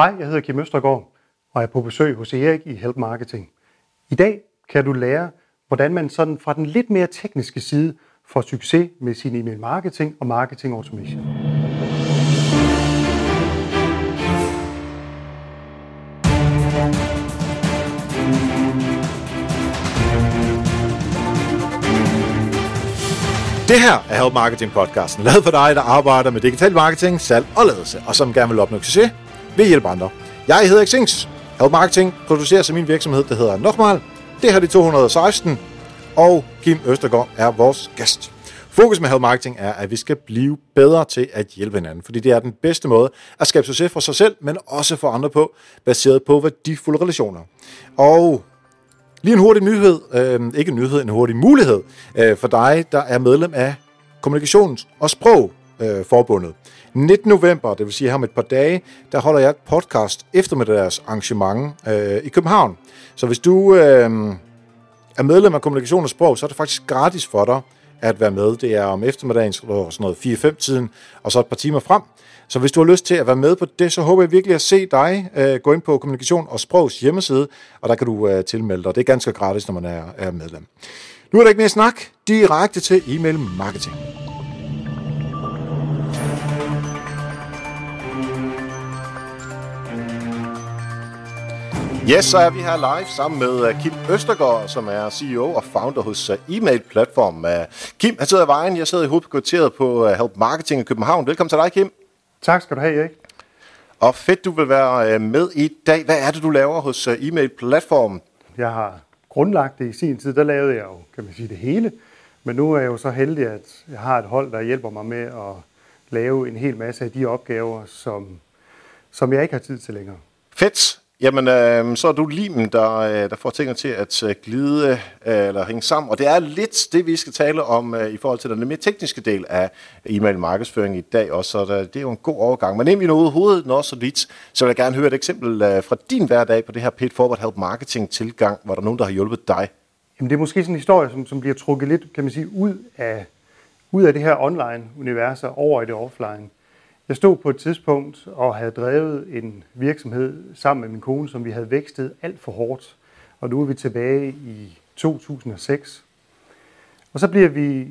Hej, jeg hedder Kim Østergaard og er på besøg hos Erik i Help Marketing. I dag kan du lære, hvordan man sådan fra den lidt mere tekniske side får succes med sin e-mail marketing og marketing automation. Det her er Help Marketing podcasten, lavet for dig, der arbejder med digital marketing, salg og ledelse, og som gerne vil opnå succes ved hjælp andre. Jeg hedder Xings. Help Marketing producerer så min virksomhed, der hedder Nokmal. Det her er 216, og Kim Østergaard er vores gæst. Fokus med Help Marketing er, at vi skal blive bedre til at hjælpe hinanden, fordi det er den bedste måde at skabe succes for sig selv, men også for andre på, baseret på værdifulde relationer. Og Lige en hurtig nyhed, øh, ikke en nyhed, en hurtig mulighed øh, for dig, der er medlem af Kommunikations- og sprog Øh, 19. november, det vil sige her om et par dage, der holder jeg et podcast eftermiddags arrangement øh, i København. Så hvis du øh, er medlem af Kommunikation og Sprog, så er det faktisk gratis for dig at være med. Det er om eftermiddagen, sådan noget 4-5 tiden, og så et par timer frem. Så hvis du har lyst til at være med på det, så håber jeg virkelig at se dig. Øh, gå ind på Kommunikation og Sprogs hjemmeside, og der kan du øh, tilmelde dig. Det er ganske gratis, når man er, er medlem. Nu er der ikke mere snak. Direkte til e-mail marketing. Yes, så er vi her live sammen med uh, Kim Østergaard, som er CEO og founder hos uh, e-mail-platform. Uh, Kim, han sidder i vejen. Jeg sidder i hovedkvarteret på Help Marketing i København. Velkommen til dig, Kim. Tak skal du have, Erik. Og fedt, du vil være med i dag. Hvad er det, du laver hos e-mail-platformen? Jeg har grundlagt det i sin tid. Der lavede jeg jo, kan man sige, det hele. Men nu er jeg jo så heldig, at jeg har et hold, der hjælper mig med at lave en hel masse af de opgaver, som, som jeg ikke har tid til længere. Fedt. Jamen, øh, så er du limen, der, øh, der får tingene til at øh, glide øh, eller hænge sammen. Og det er lidt det, vi skal tale om øh, i forhold til den mere tekniske del af e-mail markedsføring i dag også. Så der, det er jo en god overgang. Men inden vi nåede hovedet når så lidt, så vil jeg gerne høre et eksempel øh, fra din hverdag på det her Pit forward help marketing tilgang, hvor der er nogen, der har hjulpet dig. Jamen, det er måske sådan en historie, som, som bliver trukket lidt, kan man sige, ud af, ud af det her online-univers og over i det offline. Jeg stod på et tidspunkt og havde drevet en virksomhed sammen med min kone, som vi havde vækstet alt for hårdt. Og nu er vi tilbage i 2006. Og så bliver vi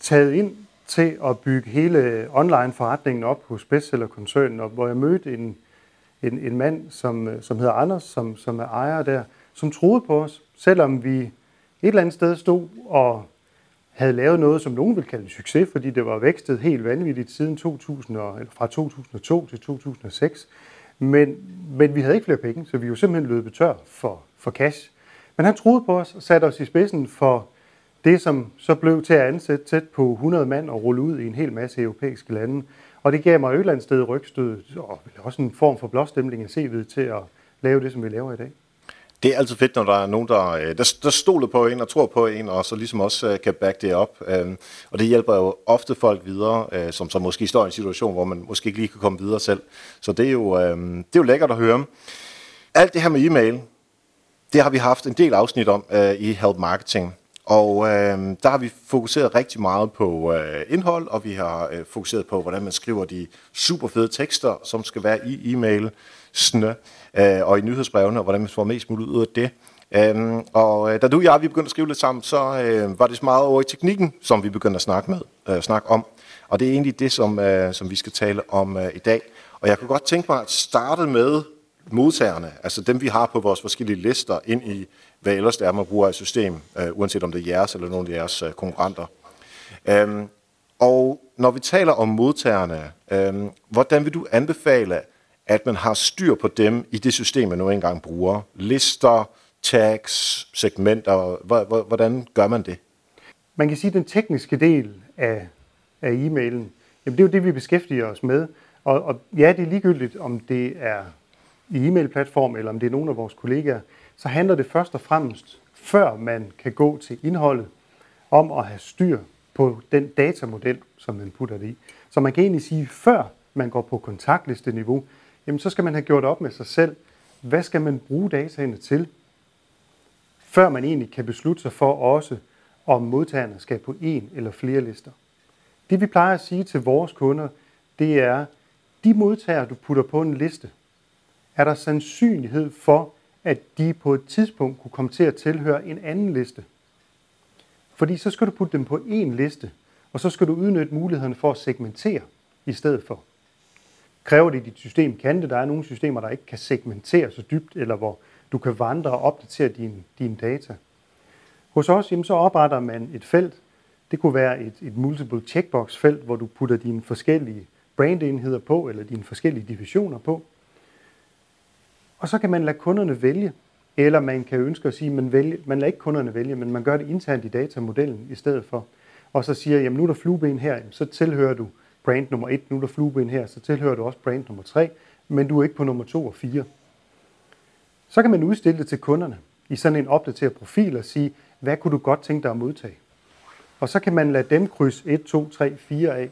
taget ind til at bygge hele online-forretningen op hos bestsellerkoncernen, hvor jeg mødte en, en, en mand, som, som hedder Anders, som, som er ejer der, som troede på os, selvom vi et eller andet sted stod og havde lavet noget, som nogen vil kalde en succes, fordi det var vækstet helt vanvittigt siden 2000, eller fra 2002 til 2006. Men, men vi havde ikke flere penge, så vi jo simpelthen løbet tør for, for cash. Men han troede på os og satte os i spidsen for det, som så blev til at ansætte tæt på 100 mand og rulle ud i en hel masse europæiske lande. Og det gav mig et eller andet sted rygstød, og også en form for blåstemling af CV'et til at lave det, som vi laver i dag. Det er altid fedt, når der er nogen, der, øh, der, der stoler på en og tror på en, og så ligesom også øh, kan back det op. Øhm, og det hjælper jo ofte folk videre, øh, som så måske står i en situation, hvor man måske ikke lige kan komme videre selv. Så det er jo, øhm, det er jo lækkert at høre. Alt det her med e-mail, det har vi haft en del afsnit om i Help Marketing. Og øh, der har vi fokuseret rigtig meget på øh, indhold, og vi har øh, fokuseret på, hvordan man skriver de super fede tekster, som skal være i e-mail snø, øh, og i nyhedsbrevene, og hvordan man får mest muligt ud af det. Øhm, og øh, da du og jeg vi begyndte at skrive lidt sammen, så øh, var det så meget over i teknikken, som vi begyndte at snakke, med, øh, snakke om. Og det er egentlig det, som, øh, som vi skal tale om øh, i dag. Og jeg kunne godt tænke mig at starte med modtagerne, altså dem vi har på vores forskellige lister, ind i hvad ellers det er, man bruger i system, øh, uanset om det er jeres eller nogle af jeres øh, konkurrenter. Øhm, og når vi taler om modtagerne, øh, hvordan vil du anbefale, at man har styr på dem i det system, man nu engang bruger. Lister, tags, segmenter, hvordan gør man det? Man kan sige, at den tekniske del af, af e-mailen, jamen det er jo det, vi beskæftiger os med. Og, og ja, det er ligegyldigt, om det er i e-mail-platform, eller om det er nogle af vores kollegaer, så handler det først og fremmest, før man kan gå til indholdet, om at have styr på den datamodel, som man putter det i. Så man kan egentlig sige, før man går på kontaktlisteniveau, jamen så skal man have gjort op med sig selv, hvad skal man bruge dataene til, før man egentlig kan beslutte sig for også, om modtagerne skal på en eller flere lister. Det vi plejer at sige til vores kunder, det er, de modtagere, du putter på en liste, er der sandsynlighed for, at de på et tidspunkt kunne komme til at tilhøre en anden liste. Fordi så skal du putte dem på en liste, og så skal du udnytte muligheden for at segmentere i stedet for. Kræver det, at dit system kan det? Der er nogle systemer, der ikke kan segmentere så dybt, eller hvor du kan vandre og opdatere dine din data. Hos os, jamen, så opretter man et felt. Det kunne være et, et multiple checkbox felt, hvor du putter dine forskellige brandenheder på, eller dine forskellige divisioner på. Og så kan man lade kunderne vælge, eller man kan ønske at sige, at man, vælge, man lader ikke kunderne vælge, men man gør det internt i datamodellen i stedet for. Og så siger, jamen nu er der flueben her, så tilhører du brand nummer 1, nu er der flueben her, så tilhører du også brand nummer 3, men du er ikke på nummer 2 og 4. Så kan man udstille det til kunderne i sådan en opdateret profil og sige, hvad kunne du godt tænke dig at modtage? Og så kan man lade dem krydse 1, 2, 3, 4 af,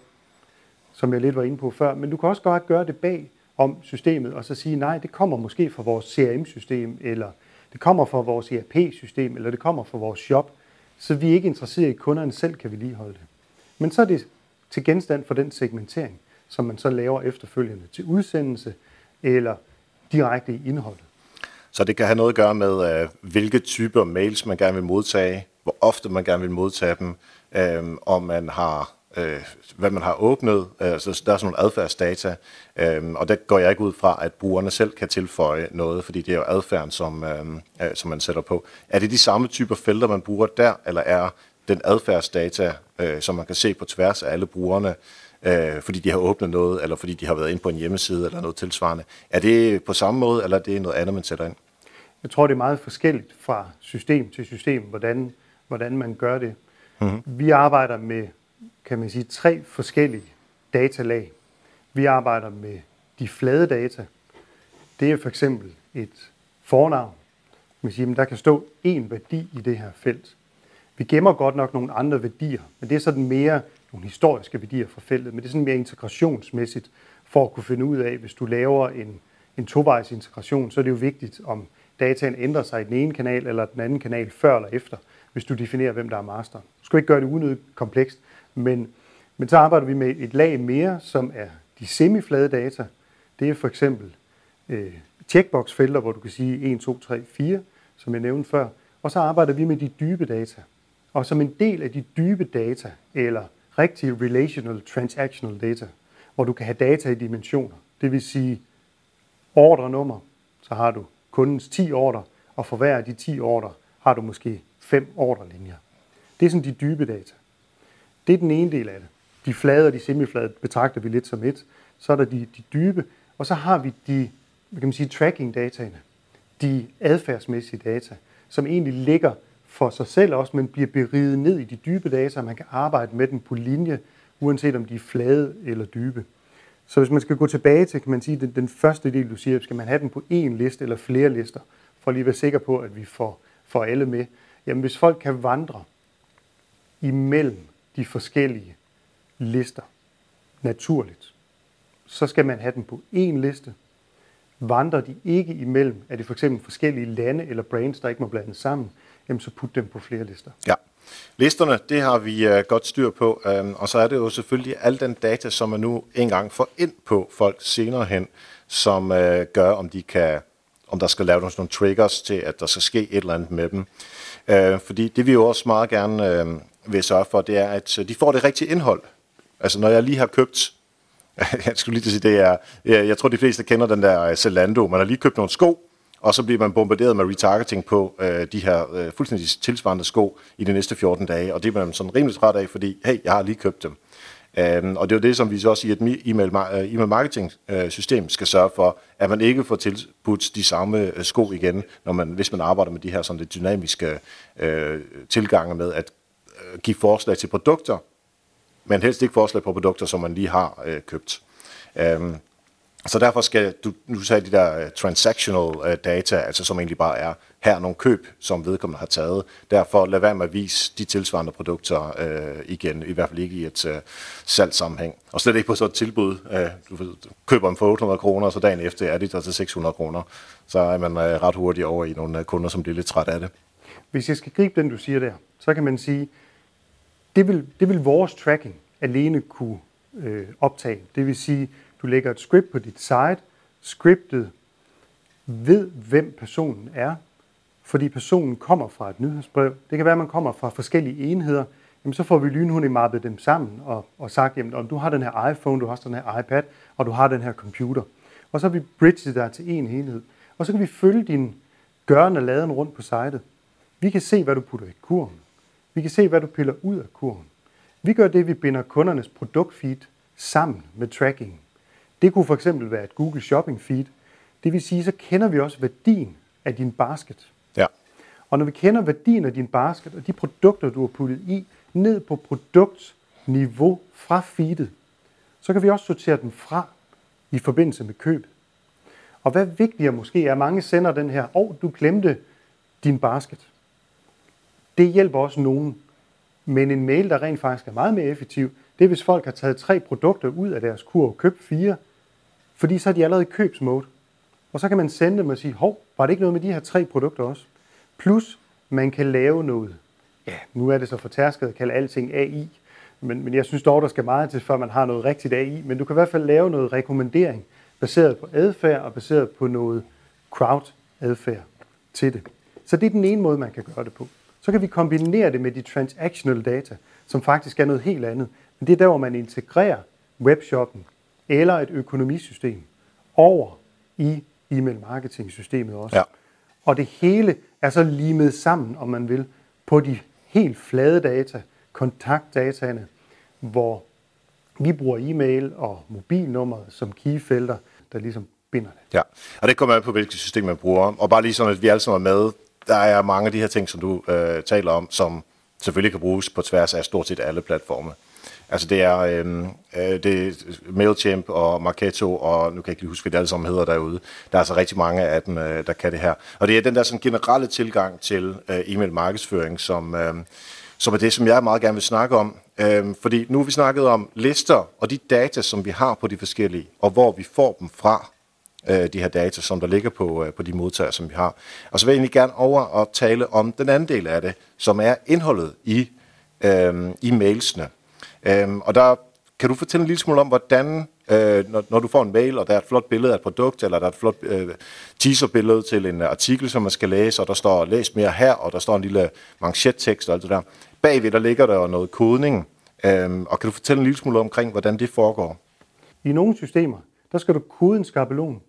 som jeg lidt var inde på før. Men du kan også godt gøre det bag om systemet, og så sige, nej, det kommer måske fra vores CRM-system, eller det kommer fra vores ERP-system, eller det kommer fra vores shop, så vi er ikke interesseret i, at kunderne selv kan vedligeholde det. Men så er det til genstand for den segmentering, som man så laver efterfølgende til udsendelse eller direkte i indholdet. Så det kan have noget at gøre med, øh, hvilke typer mails man gerne vil modtage, hvor ofte man gerne vil modtage dem, øh, om man har øh, hvad man har åbnet. Øh, så der er sådan nogle adfærdsdata, øh, og det går jeg ikke ud fra, at brugerne selv kan tilføje noget, fordi det er jo adfærden, som, øhm, øh, som man sætter på. Er det de samme typer felter, man bruger der, eller er den adfærdsdata, øh, som man kan se på tværs af alle brugerne, øh, fordi de har åbnet noget, eller fordi de har været inde på en hjemmeside eller noget tilsvarende. Er det på samme måde, eller er det noget andet, man sætter ind? Jeg tror, det er meget forskelligt fra system til system, hvordan, hvordan man gør det. Mm-hmm. Vi arbejder med kan man sige, tre forskellige datalag. Vi arbejder med de flade data. Det er for eksempel et fornavn. Man siger, at der kan stå én værdi i det her felt. Vi gemmer godt nok nogle andre værdier, men det er sådan mere nogle historiske værdier fra feltet, men det er sådan mere integrationsmæssigt for at kunne finde ud af, hvis du laver en, en tovejs integration, så er det jo vigtigt, om dataen ændrer sig i den ene kanal eller den anden kanal før eller efter, hvis du definerer, hvem der er master. Du skal ikke gøre det unødigt komplekst, men, men så arbejder vi med et lag mere, som er de semiflade data. Det er for eksempel øh, checkbox-felter, hvor du kan sige 1, 2, 3, 4, som jeg nævnte før. Og så arbejder vi med de dybe data. Og som en del af de dybe data, eller rigtige relational transactional data, hvor du kan have data i dimensioner, det vil sige ordrenummer, så har du kundens 10 ordre, og for hver af de 10 ordre har du måske 5 ordrelinjer. Det er sådan de dybe data. Det er den ene del af det. De flade og de semiflade betragter vi lidt som et. Så er der de, de dybe, og så har vi de hvad kan man sige, tracking-dataene, de adfærdsmæssige data, som egentlig ligger for sig selv også, men bliver beriget ned i de dybe data, og man kan arbejde med dem på linje, uanset om de er flade eller dybe. Så hvis man skal gå tilbage til, kan man sige, den, den første del, du siger, skal man have den på én liste eller flere lister, for lige at være sikker på, at vi får, får alle med. Jamen hvis folk kan vandre imellem de forskellige lister naturligt, så skal man have den på én liste. Vandrer de ikke imellem, er det for eksempel forskellige lande eller brands, der ikke må blandes sammen, jamen så put dem på flere lister. Ja. Listerne, det har vi øh, godt styr på, øhm, og så er det jo selvfølgelig al den data, som man nu engang får ind på folk senere hen, som øh, gør, om de kan, om der skal laves nogle triggers til, at der skal ske et eller andet med dem. Øh, fordi det vi jo også meget gerne øh, vil sørge for, det er, at øh, de får det rigtige indhold. Altså når jeg lige har købt, jeg skulle lige sige, det er, jeg tror de fleste kender den der øh, Zalando, man har lige købt nogle sko, og så bliver man bombarderet med retargeting på øh, de her øh, fuldstændig tilsvarende sko i de næste 14 dage, og det er man sådan rimelig træt af, fordi, hey, jeg har lige købt dem. Øhm, og det er jo det, som vi så også i et e-mail, øh, e-mail marketing øh, system skal sørge for, at man ikke får tilbudt de samme øh, sko igen, når man, hvis man arbejder med de her sådan lidt dynamiske øh, tilgange med at give forslag til produkter, men helst ikke forslag på produkter, som man lige har øh, købt. Øhm, så derfor skal du, nu sagde de der øh, transactional øh, data, altså som egentlig bare er her nogle køb, som vedkommende har taget. Derfor lad være med at vise de tilsvarende produkter øh, igen, i hvert fald ikke i et øh, salgssammenhæng. Og slet ikke på sådan et tilbud. Øh, du køber dem for 800 kroner, og så dagen efter er de der til 600 kroner. Så er man øh, ret hurtigt over i nogle øh, kunder, som bliver lidt træt af det. Hvis jeg skal gribe den, du siger der, så kan man sige, det vil, det vil vores tracking alene kunne øh, optage. Det vil sige, du lægger et script på dit site. Scriptet ved, hvem personen er, fordi personen kommer fra et nyhedsbrev. Det kan være, at man kommer fra forskellige enheder. Jamen, så får vi lynhurtigt mappet dem sammen og, og sagt, jamen, om du har den her iPhone, du har den her iPad, og du har den her computer. Og så har vi bridget dig til en enhed. Og så kan vi følge din gørende laden rundt på sitet. Vi kan se, hvad du putter i kurven. Vi kan se, hvad du piller ud af kurven. Vi gør det, vi binder kundernes produktfeed sammen med tracking. Det kunne for eksempel være et Google Shopping Feed. Det vil sige, så kender vi også værdien af din basket. Ja. Og når vi kender værdien af din basket og de produkter, du har puttet i, ned på produktniveau fra feedet, så kan vi også sortere dem fra i forbindelse med køb. Og hvad vigtigere måske er, at mange sender den her, og oh, du glemte din basket. Det hjælper også nogen. Men en mail, der rent faktisk er meget mere effektiv, det er, hvis folk har taget tre produkter ud af deres kur og købt fire, fordi så er de allerede i købsmode. Og så kan man sende dem og sige, hov, var det ikke noget med de her tre produkter også? Plus, man kan lave noget. Ja, nu er det så fortærsket at kalde alting AI, men, men jeg synes dog, der skal meget til, før man har noget rigtigt AI. Men du kan i hvert fald lave noget rekommendering, baseret på adfærd og baseret på noget crowd-adfærd til det. Så det er den ene måde, man kan gøre det på. Så kan vi kombinere det med de transactional data, som faktisk er noget helt andet. Men det er der, hvor man integrerer webshoppen eller et økonomisystem over i e-mail marketing systemet også. Ja. Og det hele er så limet sammen, om man vil, på de helt flade data, kontaktdataene, hvor vi bruger e-mail og mobilnummer som keyfelter, der ligesom binder det. Ja, og det kommer an på, hvilket system man bruger. Og bare lige sådan, at vi alle sammen er med, der er mange af de her ting, som du øh, taler om, som selvfølgelig kan bruges på tværs af stort set alle platforme. Altså det er, øhm, øh, det er MailChimp og Marketo, og nu kan jeg ikke lige huske, hvad det alle sammen hedder derude. Der er altså rigtig mange af dem, øh, der kan det her. Og det er den der sådan generelle tilgang til øh, e-mail markedsføring, som, øh, som er det, som jeg meget gerne vil snakke om. Øh, fordi nu har vi snakket om lister og de data, som vi har på de forskellige, og hvor vi får dem fra øh, de her data, som der ligger på, øh, på de modtagere, som vi har. Og så vil jeg egentlig gerne over og tale om den anden del af det, som er indholdet i, øh, i mailsene. Øhm, og der kan du fortælle en lille smule om, hvordan, øh, når, når du får en mail, og der er et flot billede af et produkt, eller der er et flot øh, teaserbillede til en artikel, som man skal læse, og der står, læs mere her, og der står en lille manchettekst og alt det der. Bagved, der ligger der noget kodning. Øhm, og kan du fortælle en lille smule omkring, hvordan det foregår? I nogle systemer, der skal du kode en skabelon.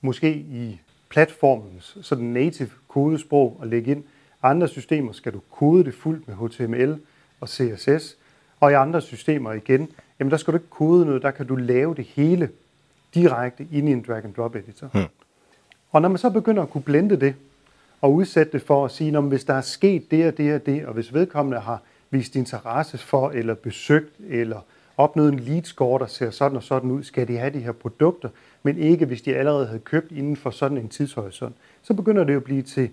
Måske i platformens sådan native kodesprog og lægge ind. Andre systemer skal du kode det fuldt med HTML og CSS. Og i andre systemer igen, jamen der skal du ikke kode noget, der kan du lave det hele direkte ind i en drag and drop editor. Hmm. Og når man så begynder at kunne blende det, og udsætte det for at sige, hvis der er sket det og det og det, og hvis vedkommende har vist interesse for, eller besøgt, eller opnået en lead score, der ser sådan og sådan ud, skal de have de her produkter, men ikke hvis de allerede havde købt inden for sådan en tidshorisont. Så begynder det at blive til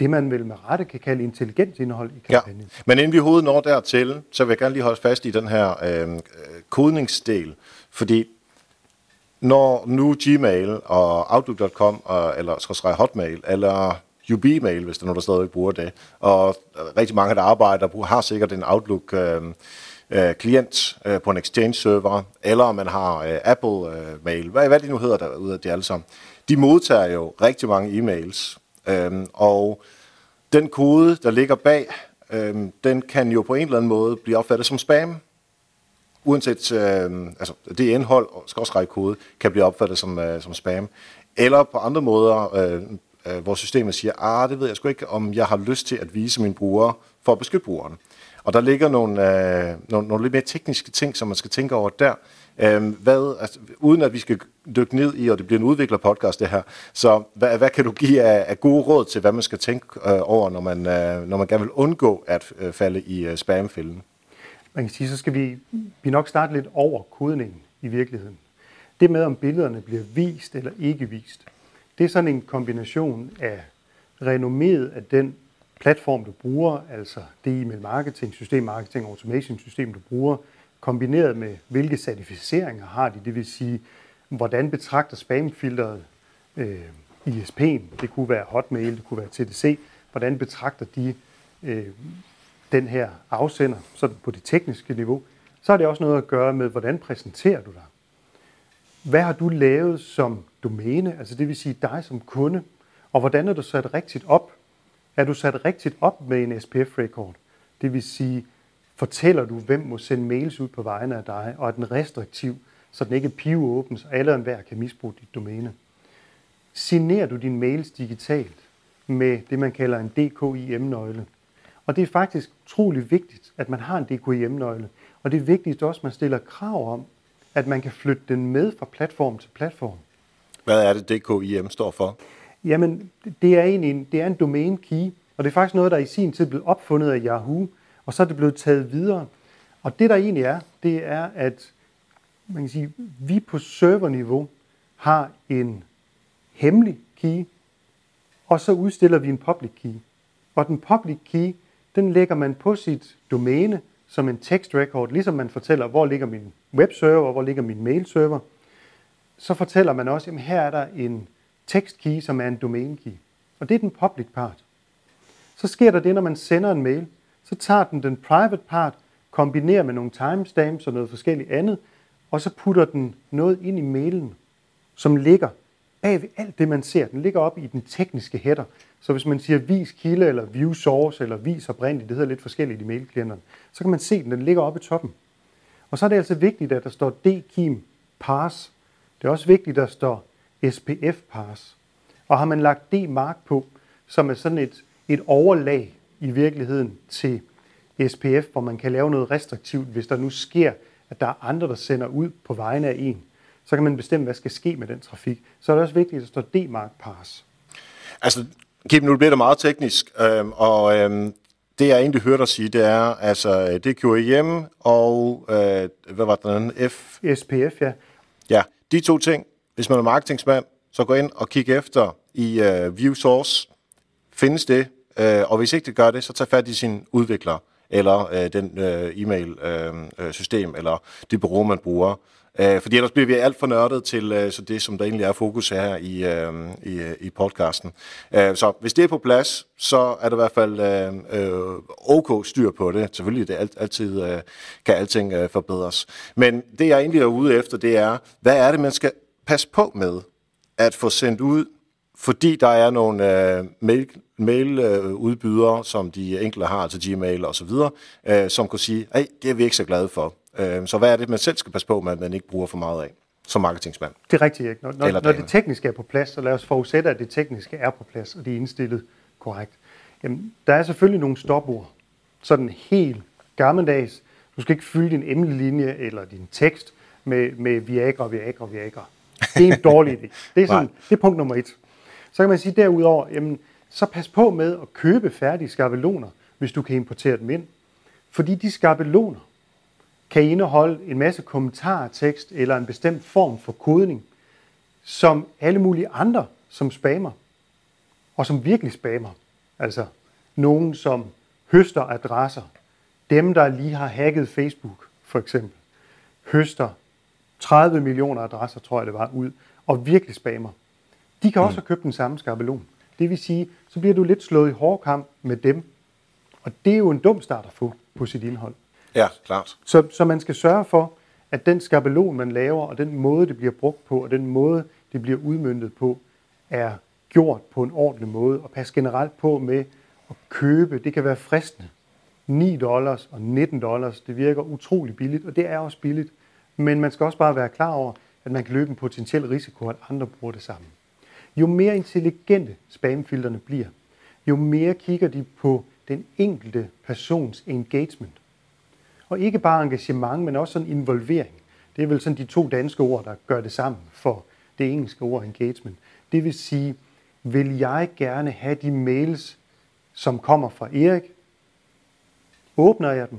det, man vel med rette kan kalde intelligent indhold i kampagnen. Ja. Men inden vi hovedet når dertil, så vil jeg gerne lige holde fast i den her øh, kodningsdel, fordi når nu Gmail og Outlook.com, og, eller skal Hotmail, eller UB-mail, hvis der er nogen, der stadig bruger det, og rigtig mange, der arbejder, har sikkert en Outlook øh, øh, klient øh, på en Exchange-server, eller man har øh, Apple-mail, øh, hvad, hvad de nu hedder derude, de alle sammen. De modtager jo rigtig mange e-mails, Øhm, og den kode, der ligger bag, øhm, den kan jo på en eller anden måde blive opfattet som spam. Uanset, øhm, altså det indhold, og kode, kan blive opfattet som, øh, som spam. Eller på andre måder, øh, øh, hvor systemet siger, ah, det ved jeg sgu ikke, om jeg har lyst til at vise min bruger for at beskytte brugeren. Og der ligger nogle, øh, nogle, nogle lidt mere tekniske ting, som man skal tænke over der. Øhm, hvad, altså, uden at vi skal dykke ned i, og det bliver en udviklerpodcast det her, så hvad, hvad kan du give af, af gode råd til, hvad man skal tænke øh, over, når man, øh, når man gerne vil undgå at øh, falde i øh, spamfælden? Man kan sige, så skal vi, vi nok starte lidt over kodningen i virkeligheden. Det med, om billederne bliver vist eller ikke vist, det er sådan en kombination af renommet af den platform, du bruger, altså det e-mail marketing system, marketing automation system, du bruger, kombineret med, hvilke certificeringer har de, det vil sige, hvordan betragter spamfilteret øh, ISP'en, det kunne være Hotmail, det kunne være TDC, hvordan betragter de øh, den her afsender sådan på det tekniske niveau, så har det også noget at gøre med, hvordan præsenterer du dig. hvad har du lavet som domæne, altså det vil sige dig som kunde, og hvordan er du sat rigtigt op? Er du sat rigtigt op med en SPF-record? Det vil sige, fortæller du, hvem må sende mails ud på vegne af dig, og er den restriktiv, så den ikke pivåben, så alle og enhver kan misbruge dit domæne. Signerer du dine mails digitalt med det, man kalder en DKIM-nøgle. Og det er faktisk utrolig vigtigt, at man har en DKIM-nøgle. Og det er vigtigt også, at man stiller krav om, at man kan flytte den med fra platform til platform. Hvad er det, DKIM står for? Jamen, det er en, det er en domain key, og det er faktisk noget, der i sin tid blev opfundet af Yahoo, og så er det blevet taget videre. Og det der egentlig er, det er, at man kan sige, vi på serverniveau har en hemmelig key, og så udstiller vi en public key. Og den public key, den lægger man på sit domæne som en text record, ligesom man fortæller, hvor ligger min webserver, hvor ligger min mailserver. Så fortæller man også, at her er der en text key, som er en domain key. Og det er den public part. Så sker der det, når man sender en mail, så tager den den private part, kombinerer med nogle timestamps og noget forskelligt andet, og så putter den noget ind i mailen, som ligger bag ved alt det, man ser. Den ligger op i den tekniske header. Så hvis man siger vis kilde, eller view source, eller vis oprindeligt, det hedder lidt forskelligt i mailklienterne, så kan man se den, den ligger oppe i toppen. Og så er det altså vigtigt, at der står DKIM pass. Det er også vigtigt, at der står SPF pass. Og har man lagt D-mark på, som er sådan et, et overlag i virkeligheden til SPF, hvor man kan lave noget restriktivt, hvis der nu sker, at der er andre, der sender ud på vegne af en. Så kan man bestemme, hvad skal ske med den trafik. Så er det også vigtigt, at der står D-mark pass. Altså, Kim, nu bliver det meget teknisk, øhm, og øhm, det jeg egentlig hørte dig sige, det er, altså, det er QEM og, øh, hvad var den F? SPF, ja. Ja, de to ting. Hvis man er marketingsmand, så gå ind og kig efter i uh, View Source. Findes det? Øh, og hvis ikke det gør det, så tag fat i sin udvikler eller øh, den øh, e-mail-system øh, øh eller det bureau, man bruger. Uh, fordi ellers bliver vi alt for nørdet til øh, så det, som der egentlig er fokus her i, øh, i, i podcasten. Uh, så hvis det er på plads, så er der i hvert fald øh, øh, ok styr på det. Selvfølgelig det alt, altid, øh, kan alting øh, forbedres. Men det, jeg egentlig er ude efter, det er, hvad er det, man skal passe på med at få sendt ud, fordi der er nogle uh, mail, mailudbydere, uh, som de enkelte har, altså Gmail og så videre, uh, som kan sige, at det er vi ikke så glade for. Uh, så hvad er det, man selv skal passe på med, at man ikke bruger for meget af som marketingsmand? Det er rigtigt, ikke? Når, når, når det tekniske er på plads, så lad os forudsætte, at det tekniske er på plads, og det er indstillet korrekt. Jamen, der er selvfølgelig nogle stopord. Sådan helt gammeldags. Du skal ikke fylde din emnelinje eller din tekst med, med Viagra, Viagra, Viagra. Det er en dårlig idé. Det er, sådan, det er punkt nummer et. Så kan man sige derudover, jamen, så pas på med at købe færdige skabeloner, hvis du kan importere dem ind. Fordi de skabeloner kan indeholde en masse kommentartekst eller en bestemt form for kodning, som alle mulige andre, som spammer, og som virkelig spammer. Altså nogen, som høster adresser. Dem, der lige har hacket Facebook, for eksempel, høster 30 millioner adresser, tror jeg det var, ud, og virkelig spammer. De kan også mm. have købt den samme skabelon. Det vil sige, så bliver du lidt slået i hårdkamp med dem. Og det er jo en dum start at få på sit indhold. Ja, klart. Så, så man skal sørge for, at den skabelon, man laver, og den måde, det bliver brugt på, og den måde, det bliver udmyndtet på, er gjort på en ordentlig måde. Og pas generelt på med at købe. Det kan være fristende. 9 dollars og 19 dollars, det virker utrolig billigt, og det er også billigt. Men man skal også bare være klar over, at man kan løbe en potentiel risiko, at andre bruger det samme. Jo mere intelligente spamfilterne bliver, jo mere kigger de på den enkelte persons engagement. Og ikke bare engagement, men også sådan involvering. Det er vel sådan de to danske ord, der gør det sammen for det engelske ord engagement. Det vil sige, vil jeg gerne have de mails, som kommer fra Erik? Åbner jeg dem?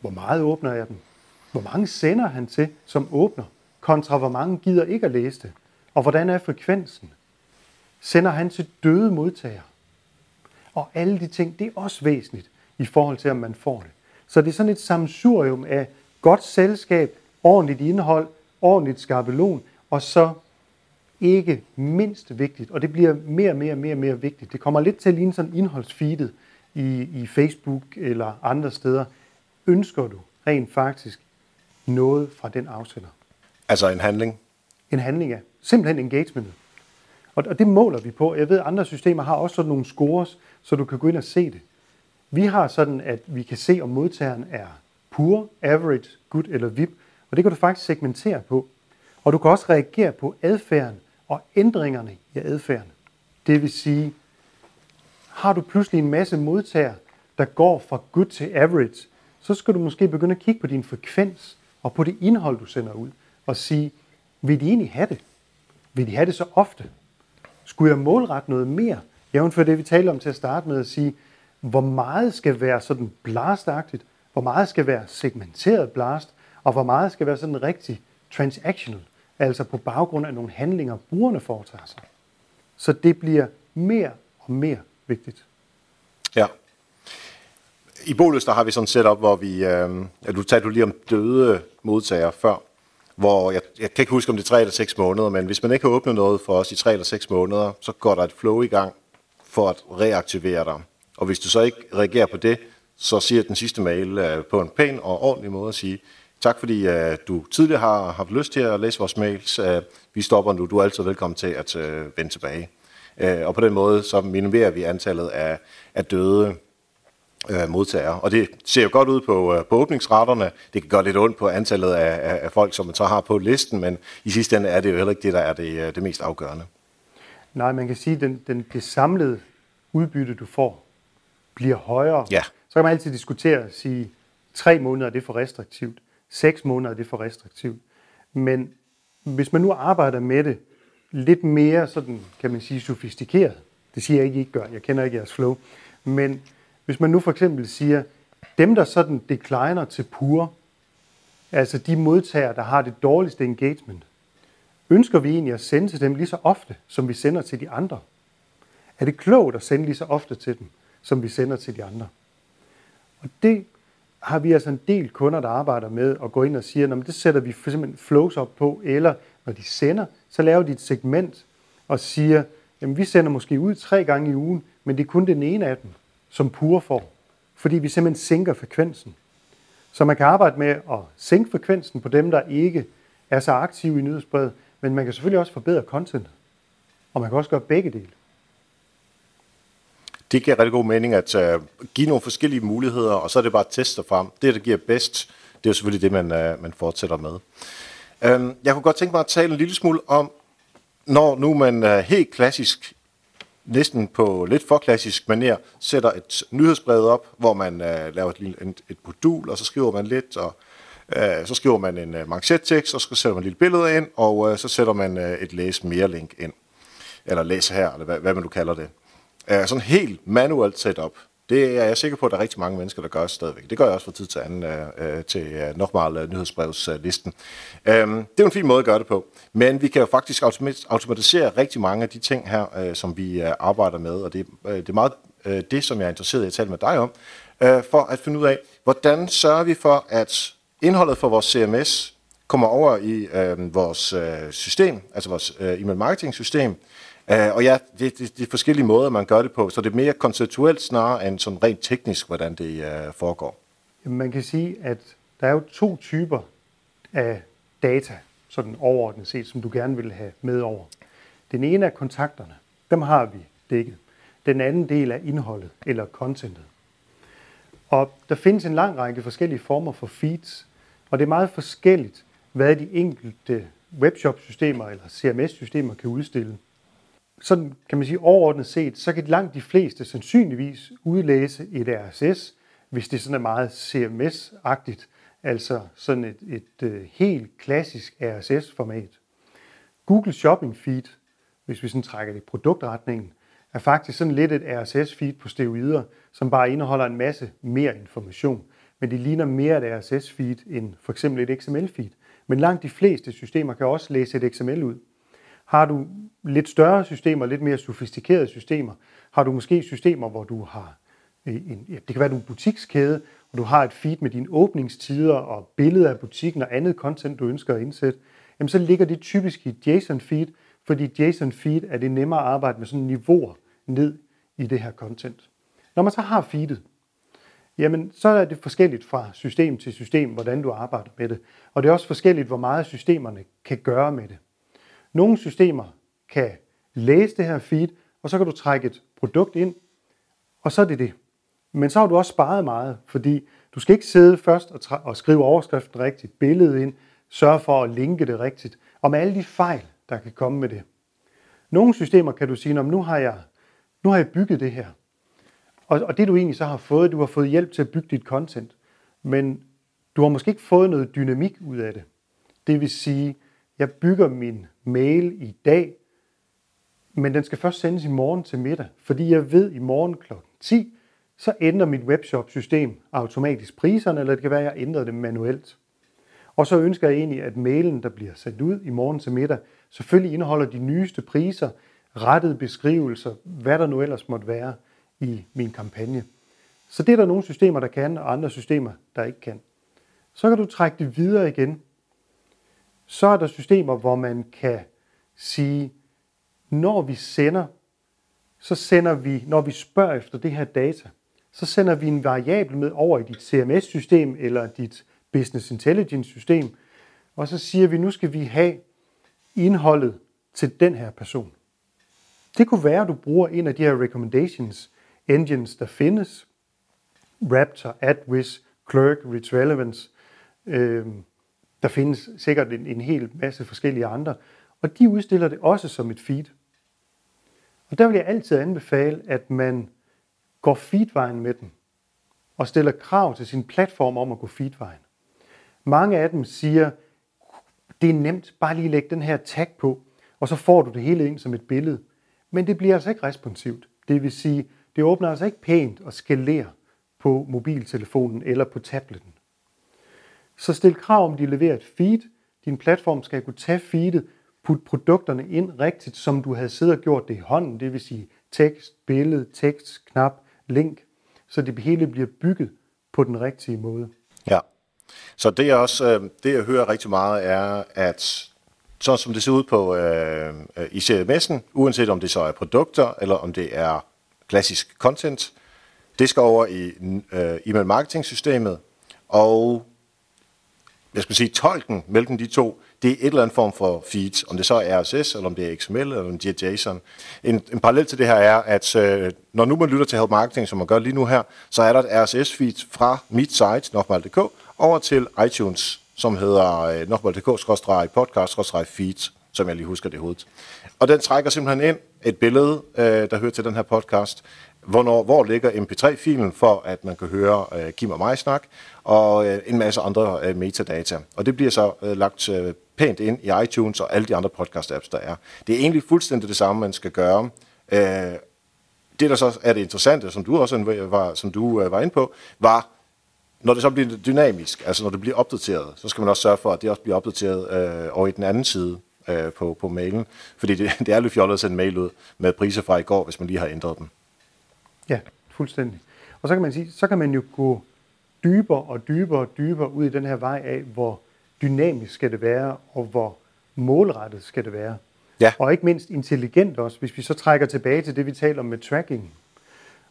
Hvor meget åbner jeg dem? Hvor mange sender han til, som åbner, kontra hvor mange gider ikke at læse det? Og hvordan er frekvensen? Sender han til døde modtagere? Og alle de ting, det er også væsentligt i forhold til, om man får det. Så det er sådan et samsurium af godt selskab, ordentligt indhold, ordentligt skabelon, og så ikke mindst vigtigt, og det bliver mere og mere og mere, og mere vigtigt. Det kommer lidt til at ligne sådan indholdsfeedet i, i Facebook eller andre steder. Ønsker du rent faktisk noget fra den afsender? Altså en handling? en handling af. Simpelthen engagementet. Og, og det måler vi på. Jeg ved, at andre systemer har også sådan nogle scores, så du kan gå ind og se det. Vi har sådan, at vi kan se, om modtageren er pur, average, good eller VIP, og det kan du faktisk segmentere på. Og du kan også reagere på adfærden og ændringerne i adfærden. Det vil sige, har du pludselig en masse modtagere, der går fra good til average, så skal du måske begynde at kigge på din frekvens og på det indhold, du sender ud, og sige, vil de egentlig have det? Vil de have det så ofte? Skulle jeg målrette noget mere? Jævnfør det, vi talte om til at starte med at sige, hvor meget skal være sådan blastagtigt, hvor meget skal være segmenteret blast, og hvor meget skal være sådan rigtig transactional, altså på baggrund af nogle handlinger, brugerne foretager sig. Så det bliver mere og mere vigtigt. Ja. I Bolus, der har vi sådan et setup, hvor vi, øh, du talte du lige om døde modtagere før, hvor jeg, jeg kan ikke huske, om det er tre eller seks måneder, men hvis man ikke har åbnet noget for os i tre eller seks måneder, så går der et flow i gang for at reaktivere dig. Og hvis du så ikke reagerer på det, så siger den sidste mail øh, på en pæn og ordentlig måde at sige, tak fordi øh, du tidligere har haft lyst til at læse vores mails. Øh, vi stopper nu. Du er altid velkommen til at øh, vende tilbage. Øh, og på den måde så minimerer vi antallet af, af døde øh, modtagere. Og det ser jo godt ud på, øh, på åbningsretterne. Det kan gøre lidt ondt på antallet af, af, af folk, som man så har på listen, men i sidste ende er det jo heller ikke det, der er det, øh, det mest afgørende. Nej, man kan sige, at den, den, det samlede udbytte, du får, bliver højere. Ja. Så kan man altid diskutere og sige, tre måneder er det for restriktivt, seks måneder er det for restriktivt. Men hvis man nu arbejder med det lidt mere, sådan, kan man sige, sofistikeret, det siger jeg ikke, I ikke gør, jeg kender ikke jeres flow, men hvis man nu for eksempel siger, dem der sådan decliner til pure, altså de modtagere, der har det dårligste engagement, ønsker vi egentlig at sende til dem lige så ofte, som vi sender til de andre? Er det klogt at sende lige så ofte til dem, som vi sender til de andre? Og det har vi altså en del kunder, der arbejder med at gå ind og sige, at det sætter vi simpelthen flows op på, eller når de sender, så laver de et segment og siger, at vi sender måske ud tre gange i ugen, men det er kun den ene af dem, som pure får, fordi vi simpelthen sænker frekvensen. Så man kan arbejde med at sænke frekvensen på dem, der ikke er så aktive i nyhedsbrevet, men man kan selvfølgelig også forbedre content. Og man kan også gøre begge dele. Det giver rigtig god mening at uh, give nogle forskellige muligheder, og så er det bare at teste frem. Det, der giver bedst, det er selvfølgelig det, man, uh, man fortsætter med. Um, jeg kunne godt tænke mig at tale en lille smule om, når nu man uh, helt klassisk næsten på lidt for klassisk manér sætter et nyhedsbrev op, hvor man øh, laver et, et, et modul, og så skriver man lidt, og øh, så skriver man en øh, manchetekst, og så sætter man et lille billede ind, og øh, så sætter man øh, et læs mere link ind. Eller læs her, eller hvad, hvad man nu kalder det. Øh, sådan helt manuelt setup. Det er jeg sikker på, at der er rigtig mange mennesker, der gør stadigvæk. Det gør jeg også fra tid til anden øh, øh til øh, normal øh, nyhedsbrevslisten. Øhm, det er jo en fin måde at gøre det på. Men vi kan jo faktisk automatisere rigtig mange af de ting her, øh, som vi øh, arbejder med. Og det, øh, det er meget øh, det, som jeg er interesseret i at tale med dig om. øh, for at finde ud af, hvordan sørger vi for, at indholdet for vores CMS kommer over i øh, vores øh, system, altså vores øh, e-mail marketing system, Uh, og ja, det, det, det er forskellige måder, man gør det på, så det er mere konceptuelt snarere end sådan rent teknisk, hvordan det uh, foregår. Jamen, man kan sige, at der er jo to typer af data, sådan overordnet set, som du gerne vil have med over. Den ene er kontakterne. Dem har vi dækket. Den anden del er indholdet eller contentet. Og der findes en lang række forskellige former for feeds, og det er meget forskelligt, hvad de enkelte webshop-systemer eller CMS-systemer kan udstille sådan kan man sige overordnet set, så kan langt de fleste sandsynligvis udlæse et RSS, hvis det sådan er meget CMS-agtigt, altså sådan et, et, et helt klassisk RSS-format. Google Shopping Feed, hvis vi sådan trækker det i produktretningen, er faktisk sådan lidt et RSS-feed på steroider, som bare indeholder en masse mere information. Men det ligner mere et RSS-feed end for eksempel et XML-feed. Men langt de fleste systemer kan også læse et XML ud. Har du lidt større systemer, lidt mere sofistikerede systemer, har du måske systemer, hvor du har øh, en, ja, det kan være du en butikskæde, og du har et feed med dine åbningstider og billeder af butikken og andet content, du ønsker at indsætte, jamen så ligger det typisk i JSON feed, fordi JSON feed er det nemmere at arbejde med sådan niveauer ned i det her content. Når man så har feedet, jamen så er det forskelligt fra system til system, hvordan du arbejder med det. Og det er også forskelligt, hvor meget systemerne kan gøre med det. Nogle systemer kan læse det her feed, og så kan du trække et produkt ind, og så er det det. Men så har du også sparet meget, fordi du skal ikke sidde først og, og skrive overskriften rigtigt, billedet ind, sørge for at linke det rigtigt, og med alle de fejl, der kan komme med det. Nogle systemer kan du sige, nu har jeg, nu har jeg bygget det her. Og, og det du egentlig så har fået, du har fået hjælp til at bygge dit content, men du har måske ikke fået noget dynamik ud af det. Det vil sige, jeg bygger min mail i dag, men den skal først sendes i morgen til middag, fordi jeg ved i morgen kl. 10, så ændrer mit webshop-system automatisk priserne, eller det kan være, at jeg ændrer det manuelt. Og så ønsker jeg egentlig, at mailen, der bliver sendt ud i morgen til middag, selvfølgelig indeholder de nyeste priser, rettede beskrivelser, hvad der nu ellers måtte være i min kampagne. Så det er der nogle systemer, der kan, og andre systemer, der ikke kan. Så kan du trække det videre igen. Så er der systemer, hvor man kan sige, når vi sender, så sender vi, når vi spørger efter det her data, så sender vi en variabel med over i dit CMS-system eller dit Business Intelligence-system, og så siger vi, nu skal vi have indholdet til den her person. Det kunne være, at du bruger en af de her recommendations engines, der findes. Raptor, AdWiz, Clerk, Rich Relevance. Øh, der findes sikkert en, en hel masse forskellige andre. Og de udstiller det også som et feed. Og der vil jeg altid anbefale, at man går feedvejen med den, og stiller krav til sin platform om at gå feedvejen. Mange af dem siger, det er nemt, bare lige lægge den her tag på, og så får du det hele ind som et billede. Men det bliver altså ikke responsivt. Det vil sige, det åbner altså ikke pænt og skalerer på mobiltelefonen eller på tabletten. Så stil krav om, de leverer et feed. Din platform skal kunne tage feedet, putte produkterne ind rigtigt, som du havde siddet og gjort det i hånden. Det vil sige tekst, billede, tekst, knap, link, så det hele bliver bygget på den rigtige måde. Ja, så det er også, øh, det jeg hører rigtig meget er, at sådan som det ser ud på øh, i CMS'en, uanset om det så er produkter, eller om det er klassisk content, det skal over i øh, e-mail marketing systemet, og jeg skal sige, tolken mellem de to, det er et eller andet form for feed, om det så er RSS, eller om det er XML, eller om det er JSON. En, en parallel til det her er, at øh, når nu man lytter til Help Marketing, som man gør lige nu her, så er der et RSS-feed fra mit site, nokmal.dk, over til iTunes, som hedder øh, nokmal.dk-podcast-feed, som jeg lige husker det i hovedet. Og den trækker simpelthen ind et billede, øh, der hører til den her podcast, hvornår, hvor ligger mp3-filen, for at man kan høre øh, Kim og mig snak, og øh, en masse andre øh, metadata. Og det bliver så øh, lagt øh, pænt ind i iTunes og alle de andre podcast-apps, der er. Det er egentlig fuldstændig det samme, man skal gøre. Øh, det, der så er det interessante, som du også var, som du øh, var inde på, var, når det så bliver dynamisk, altså når det bliver opdateret, så skal man også sørge for, at det også bliver opdateret øh, over i den anden side øh, på, på mailen. Fordi det, det er lidt fjollet at sende mail ud med priser fra i går, hvis man lige har ændret dem. Ja, fuldstændig. Og så kan man sige, så kan man jo gå dybere og dybere og dybere ud i den her vej af, hvor dynamisk skal det være, og hvor målrettet skal det være. Ja. Og ikke mindst intelligent også, hvis vi så trækker tilbage til det, vi taler om med tracking.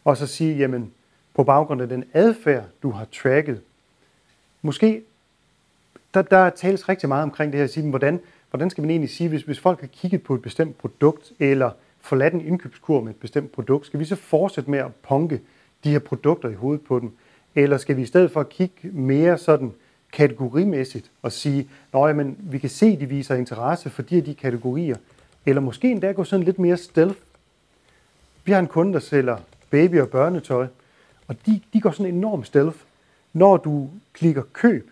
Og så sige, jamen, på baggrund af den adfærd, du har tracket, måske, der, der tales rigtig meget omkring det her, at sige, hvordan, hvordan skal man egentlig sige, hvis, hvis folk har kigget på et bestemt produkt, eller forladt en indkøbskur med et bestemt produkt, skal vi så fortsætte med at punke de her produkter i hovedet på dem? Eller skal vi i stedet for at kigge mere sådan kategorimæssigt og sige, at vi kan se, at de viser interesse for de her de kategorier, eller måske endda gå sådan lidt mere stealth. Vi har en kunde, der sælger baby- og børnetøj, og de, de går sådan enormt stealth. Når du klikker køb,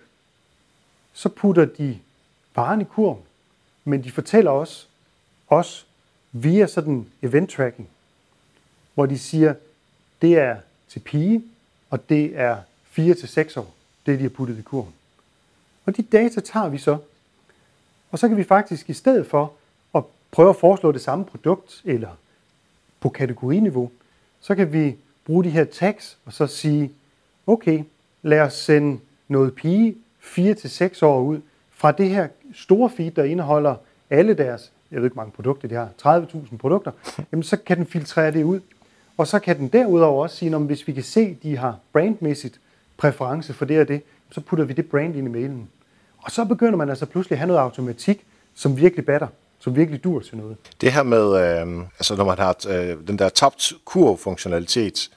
så putter de varen i kurven, men de fortæller os, os via sådan event tracking, hvor de siger, det er til pige, og det er 4 til 6 år, det de har puttet i kurven. Og de data tager vi så, og så kan vi faktisk i stedet for at prøve at foreslå det samme produkt, eller på kategoriniveau, så kan vi bruge de her tags og så sige, okay, lad os sende noget pige 4-6 år ud fra det her store feed, der indeholder alle deres, jeg ved ikke mange produkter de har, 30.000 produkter, jamen så kan den filtrere det ud. Og så kan den derudover også sige, at hvis vi kan se, at de har brandmæssigt præference for det og det, så putter vi det brand ind i mailen. Og så begynder man altså pludselig at have noget automatik, som virkelig batter. som virkelig dur til noget. Det her med, øh, altså når man har øh, den der tabt kurv-funktionalitet,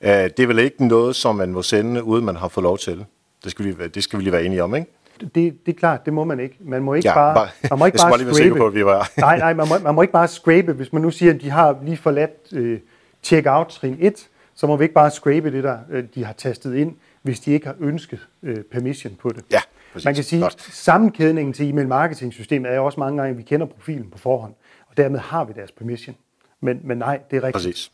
øh, det er vel ikke noget, som man må sende, uden man har fået lov til. Det skal vi, det skal vi lige være enige om, ikke? Det, det er klart, det må man ikke. Man må ikke ja, bare, bare, man må ikke bare lige scrape. På, at vi var. nej, nej, man må, man må ikke bare scrape. Hvis man nu siger, at de har lige forladt øh, check-out trin 1, så må vi ikke bare scrape det, der øh, de har tastet ind, hvis de ikke har ønsket øh, permission på det. Ja, præcis. Man kan sige, at sammenkædningen til e-mail marketing systemet er også mange gange, at vi kender profilen på forhånd, og dermed har vi deres permission. Men, men nej, det er rigtigt. Præcis.